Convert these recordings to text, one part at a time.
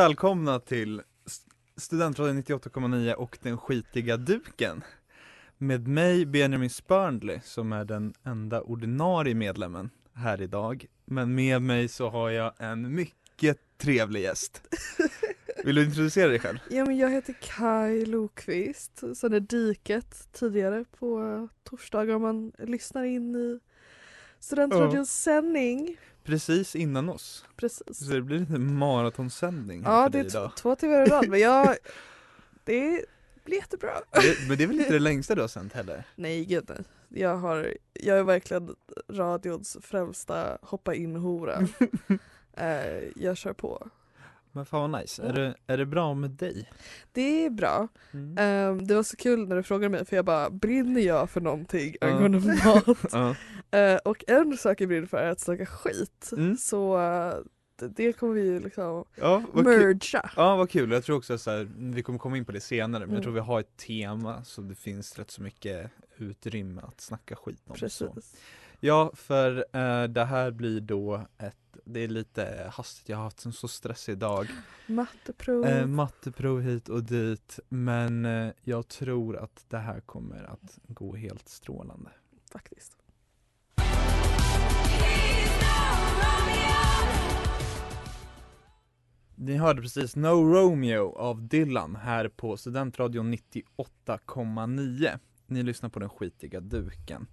Välkomna till St- Studentradion 98,9 och den skitiga duken. Med mig Benjamin Spörndli som är den enda ordinarie medlemmen här idag. Men med mig så har jag en mycket trevlig gäst. Vill du introducera dig själv? Ja men jag heter Kai Lokvist, sen är Diket tidigare på torsdagar om man lyssnar in i Studentradions sändning. Precis innan oss. Precis. Så det blir lite maratonsändning här Ja för det dig är idag. t- två timmar i rad men jag, det blir jättebra. Det, men det är väl inte det längsta du har sänt heller? Nej gud nej. Jag, har, jag är verkligen radions främsta hoppa in-hora. Eh, jag kör på. Men fan vad nice. Är det, är det bra med dig? Det är bra. Mm. Ehm, det var så kul när du frågade mig för jag bara, brinner jag för någonting Ja. angående mat? Ja. Eh, och en sak jag brinner för är att snacka skit. Mm. Så eh, det, det kommer vi ju liksom Ja, mergea. Ja vad kul, jag tror också så här, vi kommer komma in på det senare men jag Mm. tror vi har ett tema så det finns rätt så mycket utrymme att snacka skit om. Så. Ja för eh, det här blir då ett, det är lite hastigt, jag har haft en så stressig dag. Matteprov. Eh, matteprov hit och dit men eh, jag tror att det här kommer att gå helt strålande. faktiskt. Ni hörde precis No Romeo av Dylan här på Studentradion 98,9 Ni lyssnar på den skitiga duken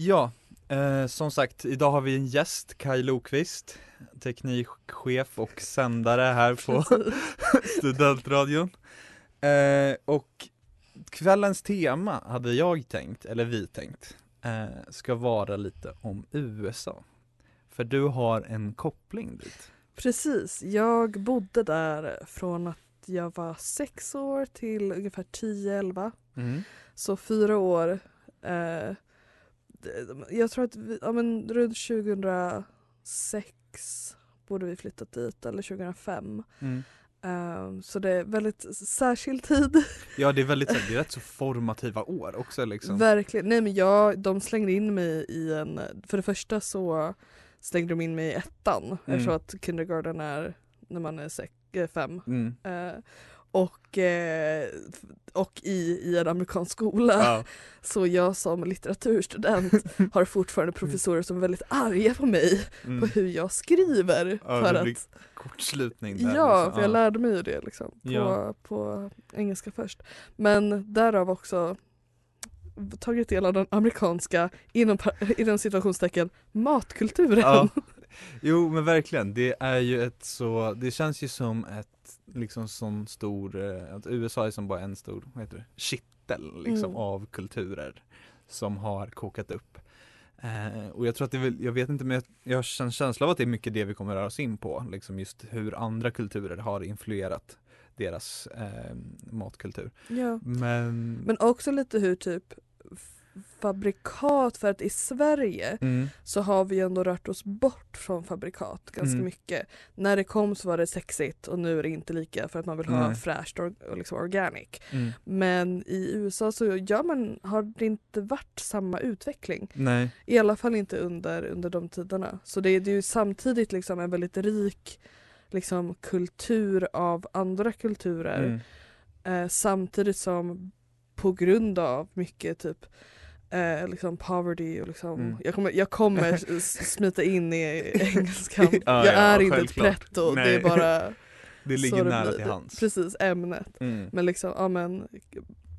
Ja, eh, som sagt idag har vi en gäst, Kai Lokvist Teknikchef och sändare här på Studentradion eh, Och kvällens tema hade jag tänkt, eller vi tänkt, eh, ska vara lite om USA För du har en koppling dit Precis, jag bodde där från att jag var sex år till ungefär 10-11. mm. Så fyra år. Eh, jag tror att vi, ja, men runt 2006 borde vi flyttat dit, eller 2005. Mm. Eh, så det är väldigt särskild tid. Ja det är väldigt, det är rätt så formativa år också liksom. Verkligen. Nej men jag, de slängde in mig i en, för det första så slängde de in mig i ettan Mm. eftersom att kindergarten är när man är sex, eh, fem. Mm. Eh, och, eh, och i, i en amerikansk skola. Ja. Så jag som litteraturstudent har fortfarande professorer som är väldigt arga på mig Mm. på hur jag skriver. Ja, för att, Kortslutning där ja, liksom. för jag lärde mig ju det liksom, på, Ja. på engelska först. Men därav också tagit del av den amerikanska, inom, inom situationstecken, matkulturen. Ja. Jo men verkligen, det är ju ett så, det känns ju som ett liksom sån stor, eh, att USA är som bara en stor, vad heter det, kittel liksom Mm. av kulturer som har kokat upp. Eh, och jag tror att det väl, jag vet inte men jag, jag har en känsla av att det är mycket det vi kommer röra oss in på, liksom just hur andra kulturer har influerat deras eh, matkultur. Ja. Men, Men också lite hur typ fabrikat för att i Sverige Mm. så har vi ändå rört oss bort från fabrikat ganska Mm. mycket. När det kom så var det sexigt och nu är det inte lika för att man vill ha Nej. fräscht och, och liksom organic. Mm. Men i USA så gör man, har det inte varit samma utveckling. Nej. I alla fall inte under, under de tiderna. Så det, är- det är ju samtidigt liksom en väldigt rik liksom, kultur av andra kulturer. Mm. Eh, samtidigt som på grund av mycket typ eh, liksom poverty och liksom, Mm. jag kommer, jag kommer smita in i engelskan. Ja, jag ja, är inte ett pretto, det Nej. är bara Det ligger det nära blir. till hands. precis ämnet. Mm. Men liksom, ja men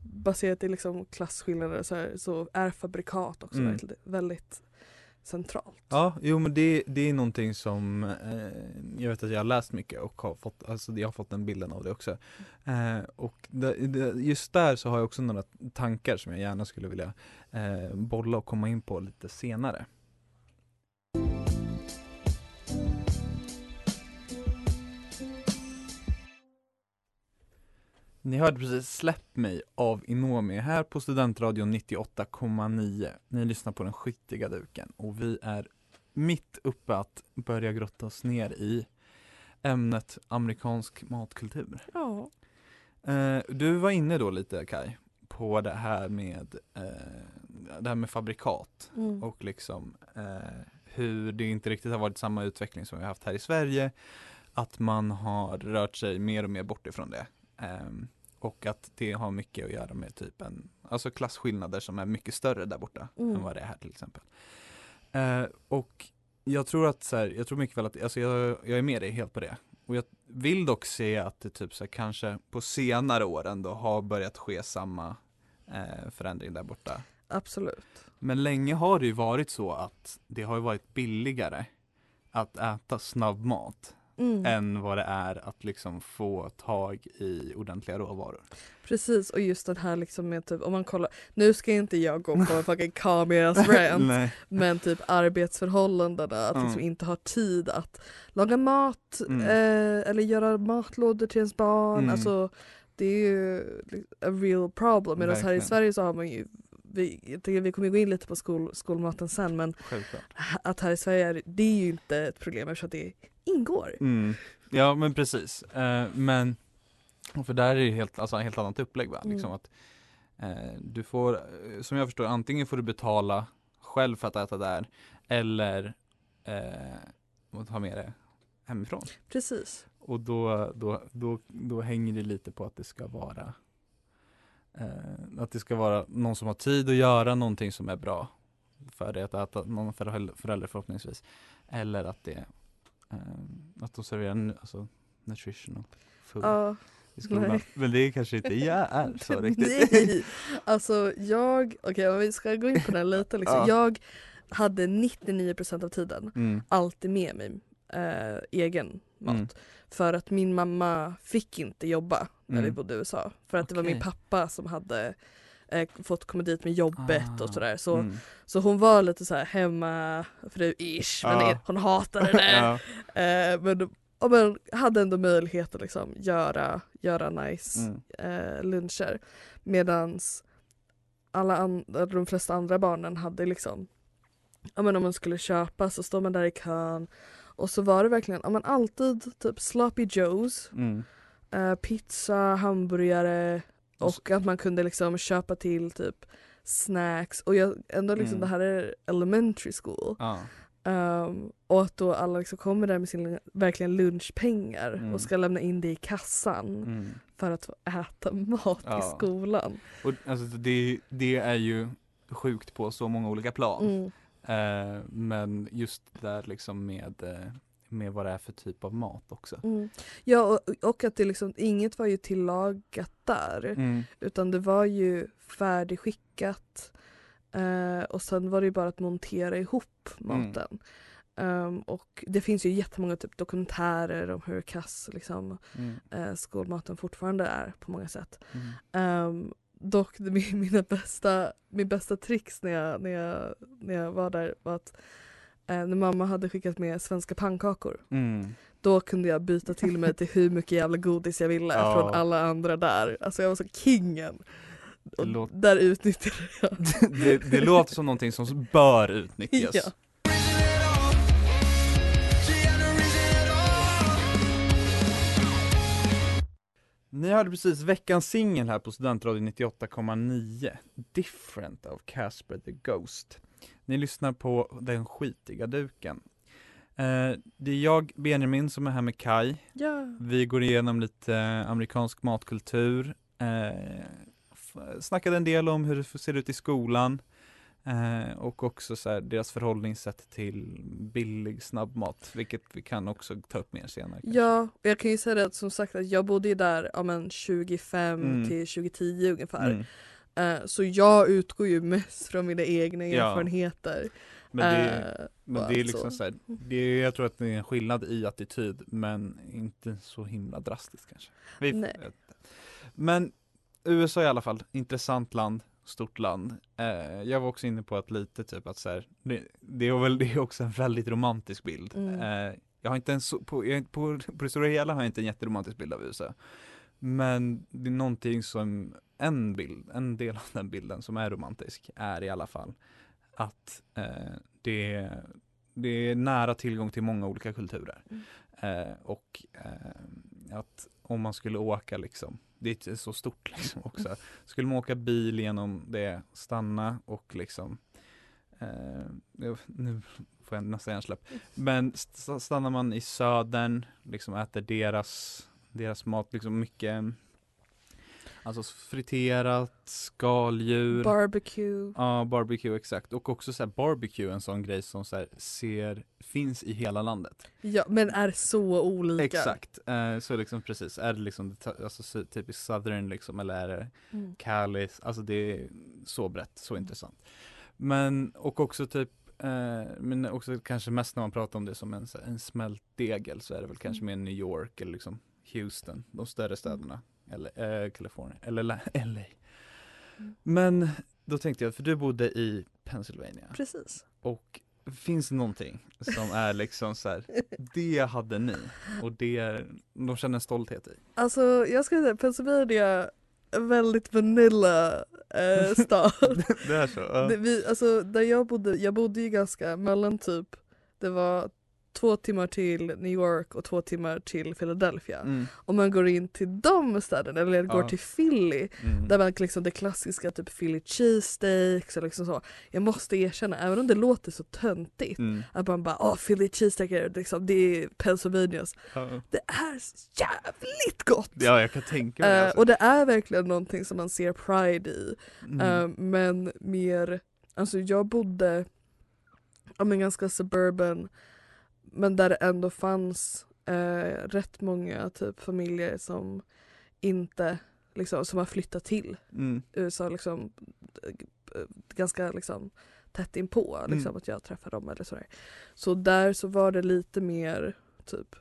baserat i liksom klasskillnader så, här, så är fabrikat också Mm. väldigt, väldigt centralt. Ja, jo men det, det är någonting som eh, jag vet att jag har läst mycket och har fått, alltså jag har fått den bilden av det också. Eh, och det, det, just där så har jag också några tankar som jag gärna skulle vilja eh, bolla och komma in på lite senare. Ni hörde precis Släpp mig av Inomi här på Studentradion 98,9. Ni lyssnar på den skitiga duken och vi är mitt uppe att börja grotta oss ner i ämnet amerikansk matkultur. Ja. Eh, du var inne då lite Kai på det här med eh, det här med fabrikat Mm. och liksom eh, hur det inte riktigt har varit samma utveckling som vi har haft här i Sverige. Att man har rört sig mer och mer bort ifrån det. Ehm, och att det har mycket att göra med typ en, alltså klasskillnader som är mycket större där borta Mm. än vad det är här till exempel. Eh, och jag tror att så här, jag tror mycket väl att, alltså jag, jag är med dig helt på det. Och jag vill dock se att det typ så här, kanske på senare år ändå har börjat ske samma eh, förändring där borta. Absolut. Men länge har det ju varit så att det har ju varit billigare att äta snabbmat Mm. än vad det är att liksom få tag i ordentliga råvaror. Precis och just den här liksom med typ om man kollar, nu ska inte jag gå på en fucking Kamias rant men typ arbetsförhållandena, att liksom Mm. inte ha tid att laga mat Mm. eh, eller göra matlådor till ens barn. Mm. Alltså det är ju a real problem. Medan här i. Sverige så har man ju vi, vi kommer gå in lite på skol, skolmaten sen men Självklart. att här i Sverige är det är ju inte ett problem eftersom det ingår. Mm. Ja men precis. Eh, men för där är det helt, alltså, helt annat upplägg va? Mm. Liksom att, eh, du får, eh, som jag förstår antingen får du betala själv för att äta där eller eh, ta med det hemifrån. Precis. Och då, då, då, då hänger det lite på att det ska vara eh, att det ska vara någon som har tid att göra någonting som är bra för dig att äta, någon förälder förhoppningsvis. Eller att det eh, att de serverar alltså, nutritional food Ja. i skolan. nej. Men det kanske inte jag är så riktigt. Nej! Alltså jag, okej om vi ska gå in på den lite liksom. Ja. Jag hade 99% av tiden Mm. alltid med mig eh, egen mat. Mm. För att min mamma fick inte jobba när vi Mm. bodde i USA. För att det var min pappa som hade eh, fått komma dit med jobbet Ah, och sådär. Så, Mm. så hon var lite så här hemmafru-ish. Men Ja. hon hatade det. ja. eh, men, ja, men hade ändå möjlighet att liksom göra, göra nice Mm. eh, luncher. Medans alla an- de flesta andra barnen hade liksom, ja men om man skulle köpa så står man där i kön och så var det verkligen, ja men alltid typ sloppy joes, Mm. eh, pizza, hamburgare Och att man kunde liksom köpa till typ snacks och jag, ändå liksom Mm. det här är elementary school. Ja. Um, och att då alla liksom kommer där med sin verkligen lunchpengar Mm. och ska lämna in det i kassan Mm. för att få äta mat Ja. i skolan. Och alltså, det, det är ju sjukt på så många olika plan. Eh, men just där liksom med, eh, med vad det är för typ av mat också. Mm. Ja och, och att det liksom, inget var ju tillagat där Mm. utan det var ju färdigskickat eh, och sen var det ju bara att montera ihop Mm. maten. Um, och det finns ju jättemånga typ dokumentärer om hur kass liksom, Mm. eh, skolmaten fortfarande är på många sätt. Mm. Um, dock mina bästa, min bästa tricks när jag, när, jag, när jag var där var att eh, när mamma hade skickat med svenska pannkakor Mm. då kunde jag byta till mig till hur mycket jävla godis jag ville Ja. från alla andra där. Alltså jag var så kingen. Och låter- där utnyttjar jag. det, det låter som någonting som bör utnyttjas. Ja. Ni hörde precis veckans singel här på Studentradion 98,9 Different av Casper the Ghost. Ni lyssnar på Den skitiga duken. Eh, det är jag, Benjamin, som är här med Kai. ja. Vi går igenom lite eh, amerikansk matkultur. Eh, snackade en del om hur det ser ut i skolan. Eh, och också så här, deras förhållningssätt till billig snabbmat, vilket vi kan också ta upp mer senare. kanske. Ja, och jag kan ju säga det att som sagt att jag bodde ju där ja, men 25 Mm. till 2010 ungefär. Mm. Eh, så jag utgår ju mest från mina egna erfarenheter. Men det, Eh, men det är liksom så. så här, det är, jag tror att det är en skillnad i attityd, men inte så himla drastiskt kanske. Vi, Nej. Men USA i alla fall, intressant land, stort land. Eh, jag var också inne på att lite typ att så här, det, det är väl det är också en väldigt romantisk bild. Mm. Eh, jag har inte en på, jag, på, på det stora hela har jag inte en jätteromantisk bild av USA. Men det är någonting som, en bild, en del av den bilden som är romantisk är i alla fall att eh, det, det är nära tillgång till många olika kulturer. Mm. Eh, och eh, att om man skulle åka liksom, det är så stort liksom också. Skulle man åka bil genom det, stanna och liksom jo, nu får jag nästan hjärnsläpp. Men st- stannar man i södern, liksom äter deras, deras mat, liksom mycket Alltså friterat, skaldjur Barbecue. Ja, barbecue exakt. Och också så här barbecue, en sån grej som så här ser, finns i hela landet. Ja men är så olika. Exakt. Eh, så liksom precis, är det liksom alltså, så- typiskt southern liksom, eller är det Mm. Cali, alltså det är så brett, så intressant. Men, och också typ, eh, men också kanske mest när man pratar om det som en, en smältdegel så är det väl kanske mer New York eller liksom Houston, de större städerna. Eller eh, Kalifornien, eller La-. Mm. Men då tänkte jag, för du bodde i Pennsylvania Precis. och finns det någonting som är liksom så här, det hade ni och det de känner en stolthet i? Alltså jag skulle säga Pennsylvania väldigt vanilla eh, stad. det är så? ja. det, vi, alltså där jag bodde, jag bodde ju ganska mellan typ, det var två timmar till New York och två timmar till Philadelphia. Mm, Om man går in till de städerna, eller går Ja. till Philly, mm. där man liksom det klassiska typ Philly cheesesteaks och liksom så. Jag måste erkänna, även om det låter så töntigt, Mm. att man bara åh Philly cheesesteak är liksom, det är Pennsylvanias. Ja. Det är jävligt gott! ja, jag kan tänka mig Eh, alltså. och det är verkligen någonting som man ser pride i. Eh, men mer, alltså jag bodde ja, men ganska suburban men där det ändå fanns eh, rätt många typ familjer som inte liksom, som har flyttat till Mm. USA liksom eh, ganska liksom tätt inpå liksom Mm. att jag träffade dem eller sådär. Så där så var det lite mer typ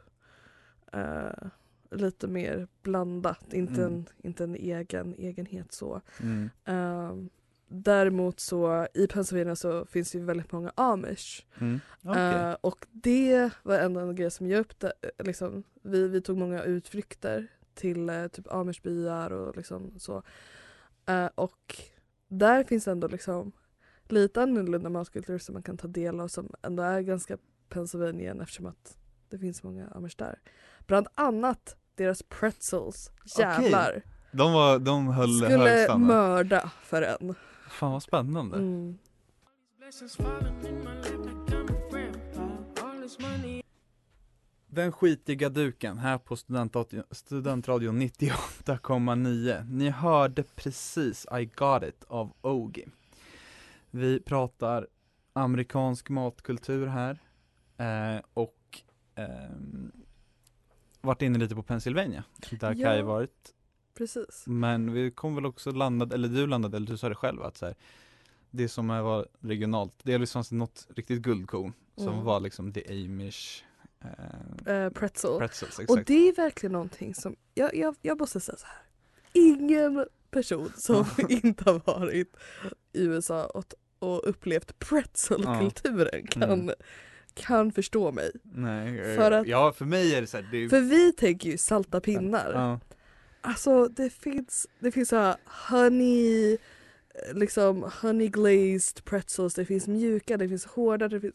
eh, lite mer blandat, inte, Mm. en, inte en egen egenhet så. Mm. Ehm, däremot så i Pennsylvania så finns det ju väldigt många amish. Mm. Eh, och det var en av grej som jag upptä- liksom, vi, vi tog många utflykter till eh, typ amishbyar och liksom så. Eh, och där finns ändå liksom lite annorlunda matkultur som man kan ta del av som ändå är ganska Pennsylvanian eftersom att det finns många amish där. Bland annat deras pretzels. Jävlar. De, var, de höll Skulle mörda för en. Fan vad spännande. Mm. Den skitiga duken här på Studentradio- Studentradion 98,9. Ni hörde precis I got it av Ogi. Vi pratar amerikansk matkultur här eh, och ehm, varit inne lite på Pennsylvania där Ja. Kaj varit. Precis. Men vi kom väl också landade, eller du landade, eller du sa det själv att så här, det som är var regionalt, delvis fanns det något riktigt guldkorn som Mm. var liksom the Amish eh, Eh, pretzel. pretzels. Och det är verkligen någonting som, jag, jag, jag måste säga så här. Ingen person som inte har varit i USA och, och upplevt pretzelkulturen kan, Mm. kan förstå mig. Nej, För att- ja för mig är det så här, det För vi tänker ju salta pinnar. ja, Alltså det finns, det finns så här honey, eh, liksom honey glazed pretzels, det finns mjuka, det finns hårda, det finns...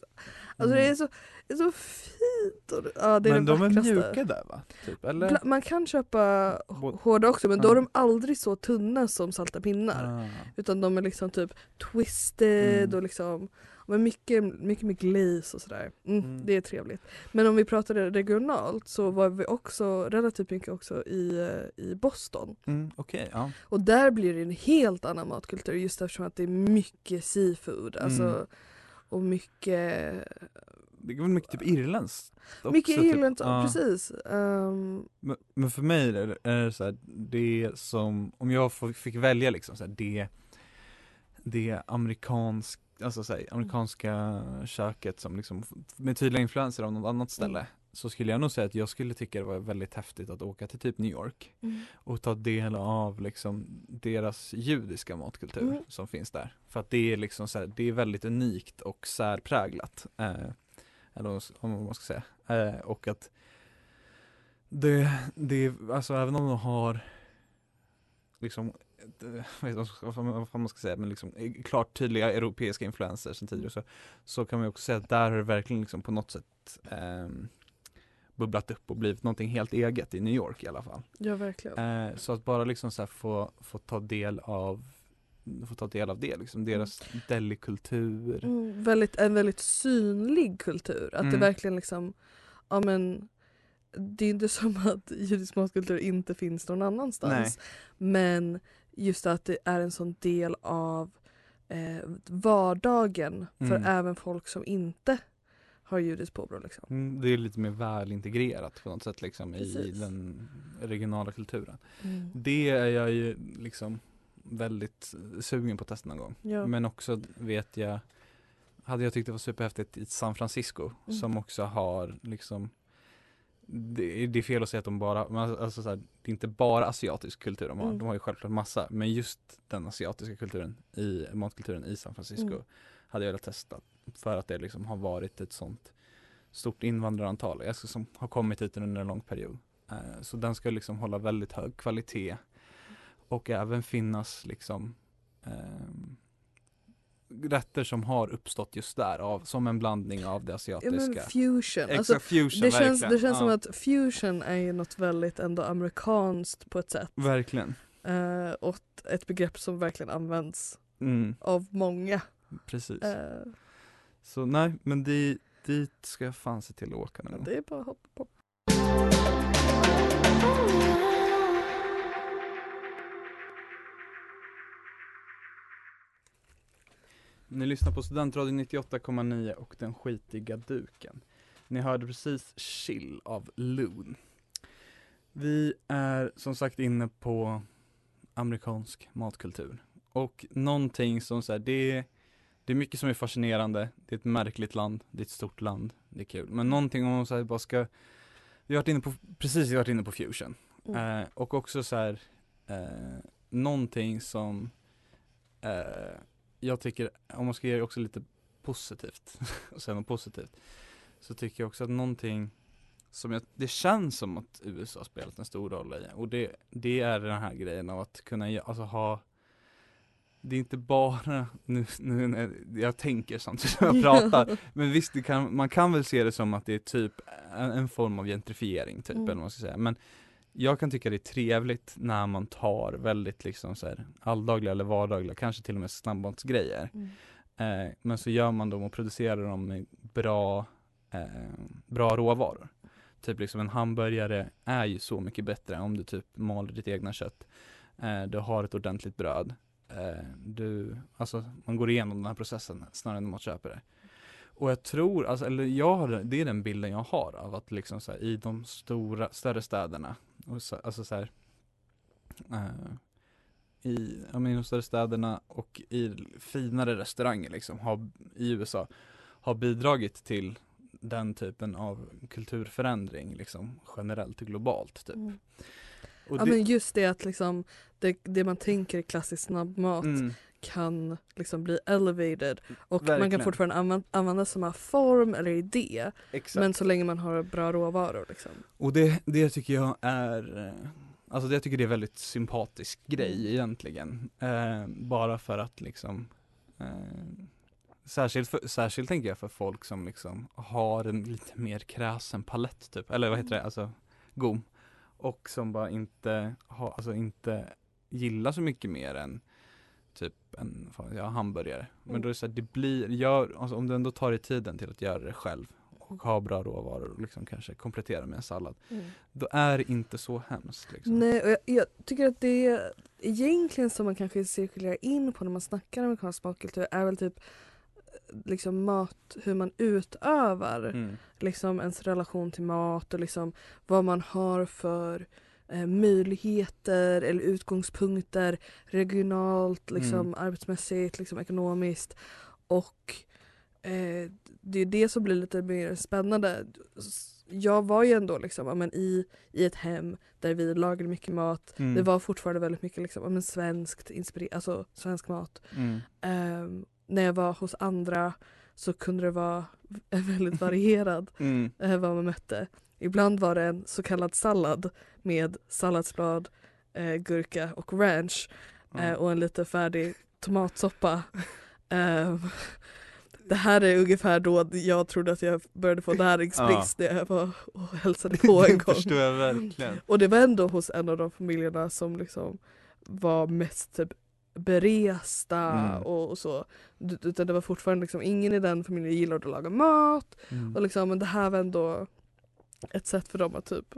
Alltså det är Mm. så, det är så fint! Och, ja, det är Men de är vackraste. mjuka där va? Typ, eller? Man kan köpa hårda också men då är de aldrig så tunna som salta pinnar. Ah. Utan de är liksom typ twisted Mm. och liksom men mycket, mycket med glaze och sådär. Mm, Mm. Det är trevligt. Men om vi pratade regionalt så var vi också relativt mycket också i, eh, i Boston. Mm, Okej, ja. Och där blir det en helt annan matkultur just eftersom att det är mycket seafood. Alltså, Mm. och mycket, Det är väl mycket typ irländskt också, mycket typ. irländskt, Ja. precis. Ehm, Men, men för mig är det, så här, det som, om jag fick välja liksom så här, det, det amerikansk, alltså så här, amerikanska köket som liksom, med tydliga influenser av något annat ställe Mm. Så skulle jag nog säga att jag skulle tycka det var väldigt häftigt att åka till typ New York och ta del av liksom deras judiska matkultur Mm. som finns där. För att det är liksom så här, det är väldigt unikt och särpräglat. Eh, eller vad om man ska säga. Eh, och att det, det, alltså även om de har liksom vet jag vad man- ska säga, men liksom eh, klart tydliga europeiska influenser sen tidigare så, så kan man också säga att där har det verkligen liksom på något sätt ehm, bubblat upp och blivit någonting helt eget i New York i alla fall. ja verkligen. Eh, så att bara liksom så få, få ta del av få ta del av det liksom, deras delikultur. Mm, väldigt, en väldigt synlig kultur. Att det Mm. verkligen liksom, ja men det är inte som att judisk matkultur inte finns någon annanstans. Men just att det är en sån del av eh, vardagen för Mm. även folk som inte har judiskt påbrå. Liksom. Mm, det är lite mer välintegrerat på något sätt liksom i Precis. den regionala kulturen. Mm. Det är jag ju liksom väldigt sugen på att testa någon gång. Ja. Men också vet jag, hade jag tyckt det var superhäftigt i San Francisco Mm. som också har liksom det, det är fel att säga att de bara, alltså, alltså så här, det är inte bara asiatisk kultur de har, Mm. de har ju självklart massa, men just den asiatiska kulturen i matkulturen i San Francisco Mm. hade jag velat testa för att det liksom har varit ett sånt stort invandrarantal, alltså, som har kommit hit under en lång period. Eh, så den ska liksom hålla väldigt hög kvalitet och även finnas liksom ehm, rätter som har uppstått just där av, som en blandning av det Ja, asiatiska. men fusion. Alltså, fusion, det känns, det känns som Ja, att fusion är ju något väldigt ändå amerikanskt på ett sätt. Verkligen. Eh, och ett begrepp som verkligen används Mm, av många. precis. Eh, Så nej, men dit, dit ska jag fan se till att åka någon gång. det är bara att hoppa på. Ni lyssnar på Studentradion 98,9 och Den skitiga duken. Ni hörde precis Chill av Loon. Vi är som sagt inne på amerikansk matkultur. Och någonting som så här, det är, det är mycket som är fascinerande. Det är ett märkligt land, det är ett stort land, det är kul. Men någonting om man så här, bara ska, vi har varit inne på, precis vi har varit inne på fusion. Mm. Eh, och också så här, eh, någonting som eh, jag tycker, om man ska ge också lite positivt, och säga något positivt, så tycker jag också att någonting som jag, det känns som att USA spelat en stor roll i, och det, det är den här grejen av att kunna alltså ha det är inte bara, nu, nu när jag tänker samtidigt som jag pratar, men visst kan, man kan väl se det som att det är typ en, en form av gentrifiering typ, Mm. eller vad man ska säga. Men jag kan tycka det är trevligt när man tar väldigt liksom så här alldagliga eller vardagliga, kanske till och med snabbmatsgrejer. Mm. Eh, men så gör man dem och producerar dem med bra, eh, bra råvaror. Typ liksom en hamburgare är ju så mycket bättre om du typ maler ditt egna kött. Eh, du har ett ordentligt bröd. Eh, du, alltså man går igenom den här processen snarare än att man köper det. Och jag tror, alltså, eller jag har, det är den bilden jag har av att liksom så här, i de stora, större städerna, och så, alltså så här, eh, i, ja, de större städerna och i finare restauranger liksom, har, i USA, har bidragit till den typen av kulturförändring liksom generellt och globalt typ. Mm. Och Ja, men just det att liksom, det, det man tänker är klassisk snabbmat mm, kan liksom bli elevated och man Verkligen. kan fortfarande använda, använda samma form eller idé exakt. men så länge man har bra råvaror. Liksom. Och det, det tycker jag är, eh, alltså jag tycker det är väldigt sympatisk grej Mm. egentligen. Eh, bara för att liksom eh, Särskilt, för, särskilt tänker jag för folk som liksom har en lite mer kräsen palett typ, eller vad heter det, alltså gom. Och som bara inte har, alltså inte gillar så mycket mer än typ en ja, hamburgare. Men Mm. då är det så här, det blir, gör, alltså om du ändå tar dig tiden till att göra det själv och ha bra råvaror och liksom kanske komplettera med en sallad. Mm. Då är det inte så hemskt liksom. Nej, och jag, jag tycker att det är egentligen som man kanske cirkulerar in på när man snackar amerikansk matkultur är väl typ eh, liksom mat, hur man utövar Mm. liksom ens relation till mat och liksom vad man har för eh, möjligheter eller utgångspunkter regionalt, liksom Mm. arbetsmässigt, liksom ekonomiskt och eh, det är det som blir lite mer spännande. Jag var ju ändå liksom, ja, men i, i ett hem där vi lagade mycket mat. Mm. Det var fortfarande väldigt mycket liksom, ja, men svenskt, alltså svensk mat. Mm. Ehm, när jag var hos andra så kunde det vara väldigt varierad Mm. eh, vad man mötte. Ibland var det en så kallad sallad med salladsblad, eh, gurka och ranch eh, och en lite färdig tomatsoppa. Ehm, det här är ungefär då jag trodde att jag började få näringsbrist när jag var och hälsade på en gång. förstår jag verkligen. Och det var ändå hos en av de familjerna som liksom var mest typ beresta Mm. och, och så. Utan det var fortfarande liksom ingen i den familjen gillade att laga mat. Mm. Och liksom, men det här var ändå ett sätt för dem att typ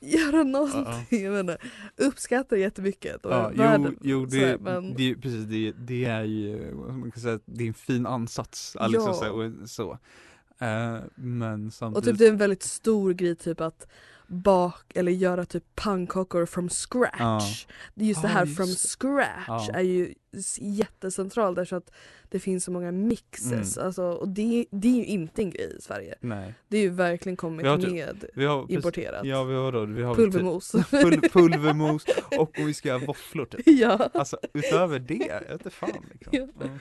göra någonting. Jag vet inte, uppskatta jättemycket. Och Ja, jo, världen, jo det, sådär, men- det, precis, det, det är ju, man kan säga, det är en fin ansats. ja. Liksom, så, här, och så. Eh, men och samtidigt, typ det är en väldigt stor grej typ att bak eller göra typ pannkakor from scratch. Just det Ja, här just from scratch Ja. är ju jättecentralt därför att det finns så många mixes. Mm. Alltså, och det, det är ju inte en grej i Sverige. nej. Det är ju verkligen kommit har typ- med Vi har, importerat. Ja vi har då, vi har Pulvermos. Typ, pul, pulvermos och om vi ska göra våfflor typ. ja. Alltså utöver det, jag vet fan liksom. Ja. Mm.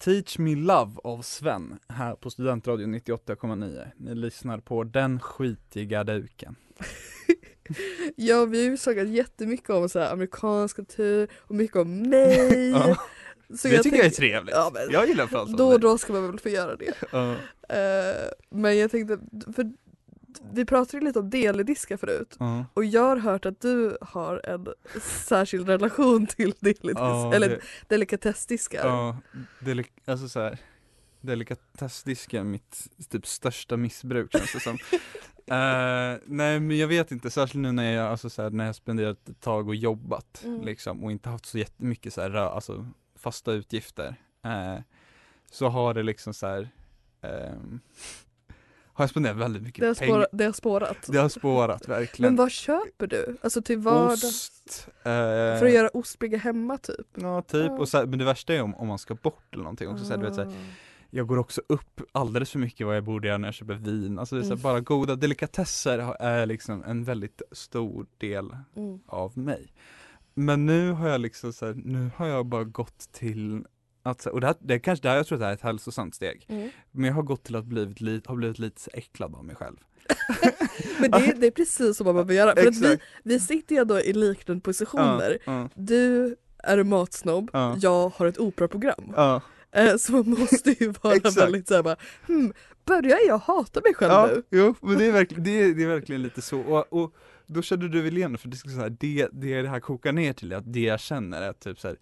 Teach Me Love av Sven här på Studentradion 98,9. Ni lyssnar på Den skitiga duken. ja, vi har ju snackat jättemycket om så här, amerikansk kultur och mycket om mig. Ja, Så det tycker jag är trevligt. Ja, men jag gillar om Då och då ska man väl få göra det. Ja. Eh, men jag tänkte, för vi pratade ju lite om delidiska förut. Ja. Och jag har hört att du har en särskild relation till delidisk, Ja, eller det- delikatessdiskar. Ja, delik- alltså så här, delikatessdisk är mitt typ största missbruk känns det som. Eh, nej men jag vet inte, särskilt nu när jag, alltså så här, när jag spenderat ett tag och jobbat Mm. liksom och inte haft så jättemycket så här, alltså, fasta utgifter. eh, så har det liksom så här, ehm, har jag spenderat väldigt mycket Det har, pengar. spårat, det har spårat. Det har spårat verkligen. Men vad köper du? Alltså till vardag? Ost. eh, För att göra ostbrygga hemma typ? Ja typ, Ja. och så men det värsta är om, om man ska bort eller någonting också, så här, du vet, så här, Ah. Jag går också upp alldeles för mycket vad jag borde göra när jag köper vin. Alltså det är så här, Mm. bara goda delikatesser är liksom en väldigt stor del Mm. av mig. Men nu har jag liksom så här, nu har jag bara gått till att, och det, här, det är kanske, det här, jag tror att det här är ett hälsosamt steg. Mm. Men jag har gått till att blivit, li, har blivit lite äcklad av mig själv. Men det, det är precis så man behöver göra. För vi, vi sitter ju ändå i liknande positioner. Ja, Du är matsnobb, Ja. jag har ett operaprogram. Eh, Så man måste ju vara väldigt såhär bara, hmm, börjar jag hata mig själv ja, nu? jo, men det är verkligen, det är, det är verkligen lite så. Och, och då kände du väl igen för det, så här, det, det det här kokar ner till, att det jag känner är typ så här,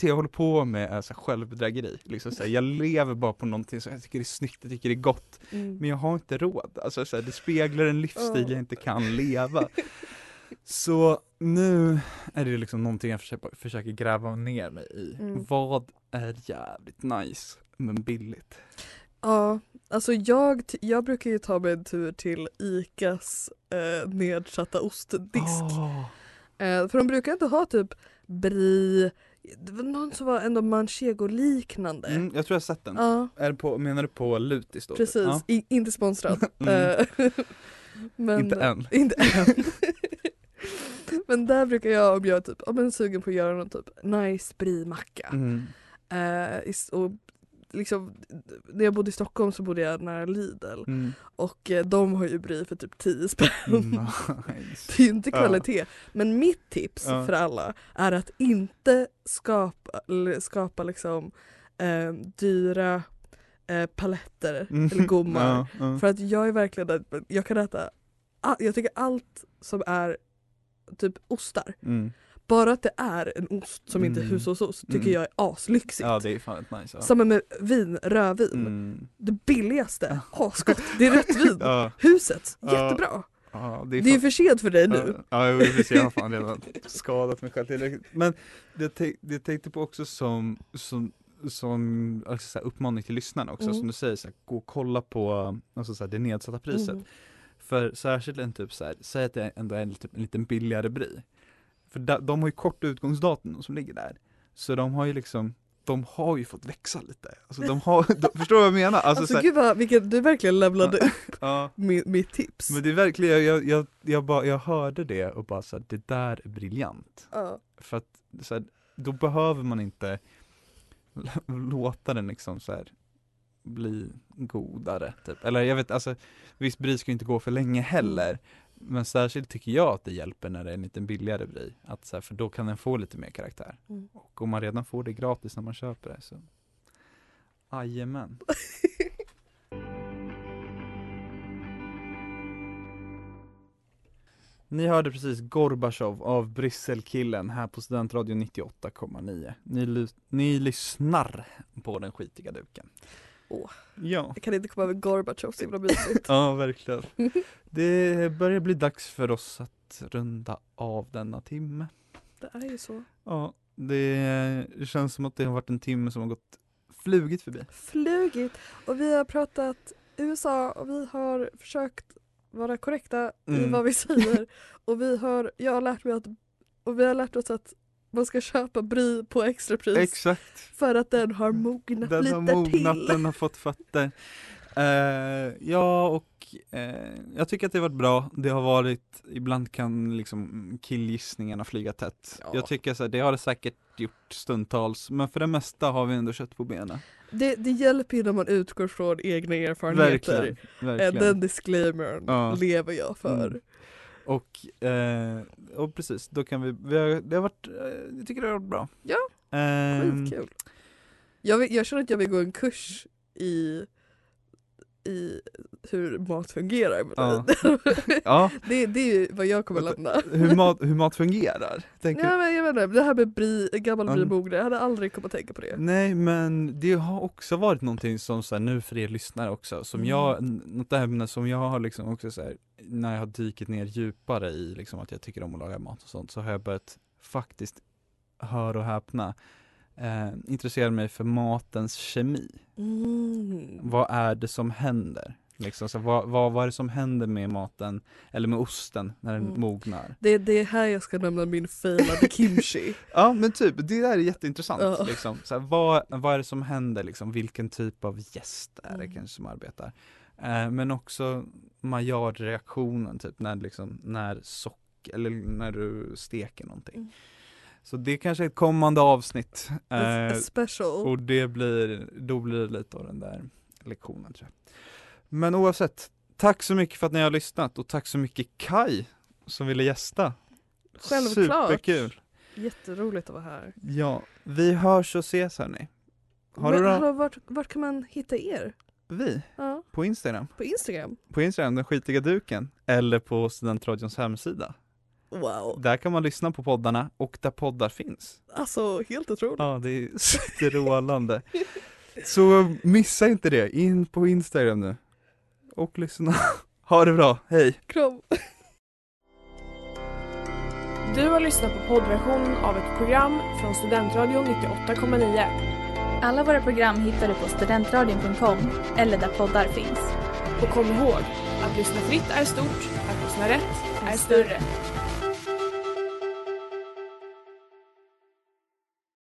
det jag håller på med är så här självbedrägeri. Liksom så här, jag lever bara på någonting som jag tycker är snyggt, jag tycker det är gott, Mm. men jag har inte råd. Alltså så här, det speglar en livsstil Ja. jag inte kan leva. Så nu är det liksom någonting jag försöker, försöker gräva ner mig i. Mm. Vad är jävligt nice, men billigt? Ja, alltså jag, jag brukar ju ta mig en tur till ICAs eh, nedsatta ostdisk. Åh. Eh, för de brukar inte ha typ brie, det var någon som var ändå manchego-liknande. Mm, jag tror jag har sett den. Ja, Är på, menar du på Lutis då? precis. Ja. I, inte sponsrad. Mm. Eh, men, Inte än. Inte än. men där brukar jag, om jag är typ, om jag är sugen på att göra någon typ nice brie-macka. Mm. Eh, och liksom, när jag bodde i Stockholm så bodde jag nära Lidl Mm. och eh, de har ju brie för typ 10 spänn. Nice. Det är ju inte kvalitet. Men mitt tips Ja. för alla är att inte skapa, skapa liksom eh, dyra eh, paletter Mm. eller gommar. Ja. För att jag är verkligen jag kan äta, jag tycker allt som är typ ostar, Mm. Bara att det är en ost som inte är Mm. hushållsost tycker Mm. jag är aslyxigt. ja det är fan ett nice. Ja. Samma med vin, rödvin. Mm. Det billigaste, asgott, det är rött vin. Ja, Huset, jättebra. ja, det är Det är fan- för sent för dig nu. Ja, ja precis, jag har fan redan skadat mig själv tillräckligt. Men det, tänk- det jag tänkte på också som, som, som alltså så här, uppmaning till lyssnarna också, Mm. som du säger, så här, gå och kolla på alltså, så här, det nedsatta priset. Mm. För särskilt en typ så här, säg att det ändå är en, typ, en liten billigare brie. För de har ju kort utgångsdatum som ligger där. Så de har ju liksom, de har ju fått växa lite. Alltså de har, de, förstår du vad jag menar? Alltså, Alltså, så här, gud vad, vilken, du verkligen lämnade upp ja. mitt, mitt tips. Men det är verkligen, jag, jag, jag, bara, jag hörde det och bara så här, det där är briljant. Ja. För att så här, då behöver man inte låta den liksom så här bli godare typ. Eller jag vet, alltså visst brie ska ju inte gå för länge heller. Men särskilt tycker jag att det hjälper när det är en lite billigare brie. Att så här, för då kan den få lite mer karaktär. Mm. Och om man redan får det gratis när man köper det så Jajamän. Ni hörde precis Gorbachev av Brysselkillen här på Studentradion 98,9. Ni, ly- ni lyssnar på den skitiga duken. Åh. Ja. Jag kan inte komma över Gorbatjov så himla mysigt. Ja, verkligen. Det börjar bli dags för oss att runda av denna timme. Det är ju så. Ja, det, känns som att det har varit en timme som har gått flugit förbi. Flugit. Och vi har pratat USA och vi har försökt vara korrekta i Mm. vad vi säger. och vi har, jag har lärt mig att, och vi har lärt oss att man ska köpa brie på extrapris Exakt. för att den har mognat Den lite har mognat, till. den har fått fötter. Eh, ja, och eh, jag tycker att det har varit bra. Det har varit, ibland kan liksom killgissningarna flyga tätt. Ja. Jag tycker så här, det har det säkert gjort stundtals, men för det mesta har vi ändå kött på benen. Det, det hjälper ju när man utgår från egna erfarenheter. Verkligen. Eh, verkligen. Den disclaimern Ja. lever jag för. Mm. Och, eh, och precis, då kan vi, vi har, det har varit, eh, jag tycker det har varit bra. Ja, Ehm, Skitkul. Jag, vill, jag känner att jag vill gå en kurs i, i hur mat fungerar. Ja. ja, det, det är ju vad jag kommer lämna. hur mat, hur mat fungerar. Tänker, Ja, men jag vet inte, det här med bri, gammal Mm. brie jag hade aldrig kommit att tänka på det. Nej men det har också varit någonting som så här, nu för er lyssnare också, som Mm. jag, något ämne som jag har liksom också så här, när jag har dykit ner djupare i liksom att jag tycker om att laga mat och sånt, så har jag börjat faktiskt, hör och häpna, eh, intressera mig för matens kemi. Mm. Vad är det som händer? Liksom, så vad, vad, vad är det som händer med maten, eller med osten, när den Mm. mognar? Det, det är här jag ska nämna min failade kimchi. Ja men typ, det där är jätteintressant. Ja. Liksom. Så här, vad, vad är det som händer, liksom? vilken typ av gäst är det Mm. kanske som arbetar? Eh, men också Maillard-reaktionen, typ när, liksom, när sock, eller när du steker någonting. Mm. Så det kanske är ett kommande avsnitt. A, Eh, a special. och det blir, då blir det lite av den där lektionen tror jag. Men oavsett, tack så mycket för att ni har lyssnat och tack så mycket Kai som ville gästa. Självklart. Superkul! Jätteroligt att vara här. Ja, vi hörs och ses hörni. Har du Men, bra? hallå, vart, vart kan man hitta er? Vi, Ja, på Instagram. på Instagram? På Instagram, den skitiga duken. Eller på Studentradions hemsida. Wow, Där kan man lyssna på poddarna och där poddar finns. alltså helt otroligt. Ja, det är strålande. Så missa inte det, in på Instagram nu. Och lyssna. Ha det bra, hej! Kram. Du har lyssnat på poddversionen av ett program från Studentradion 98,9. Alla våra program hittar du på studentradion.com eller där poddar finns. Och kom ihåg, att lyssna fritt är stort, att lyssna rätt är större.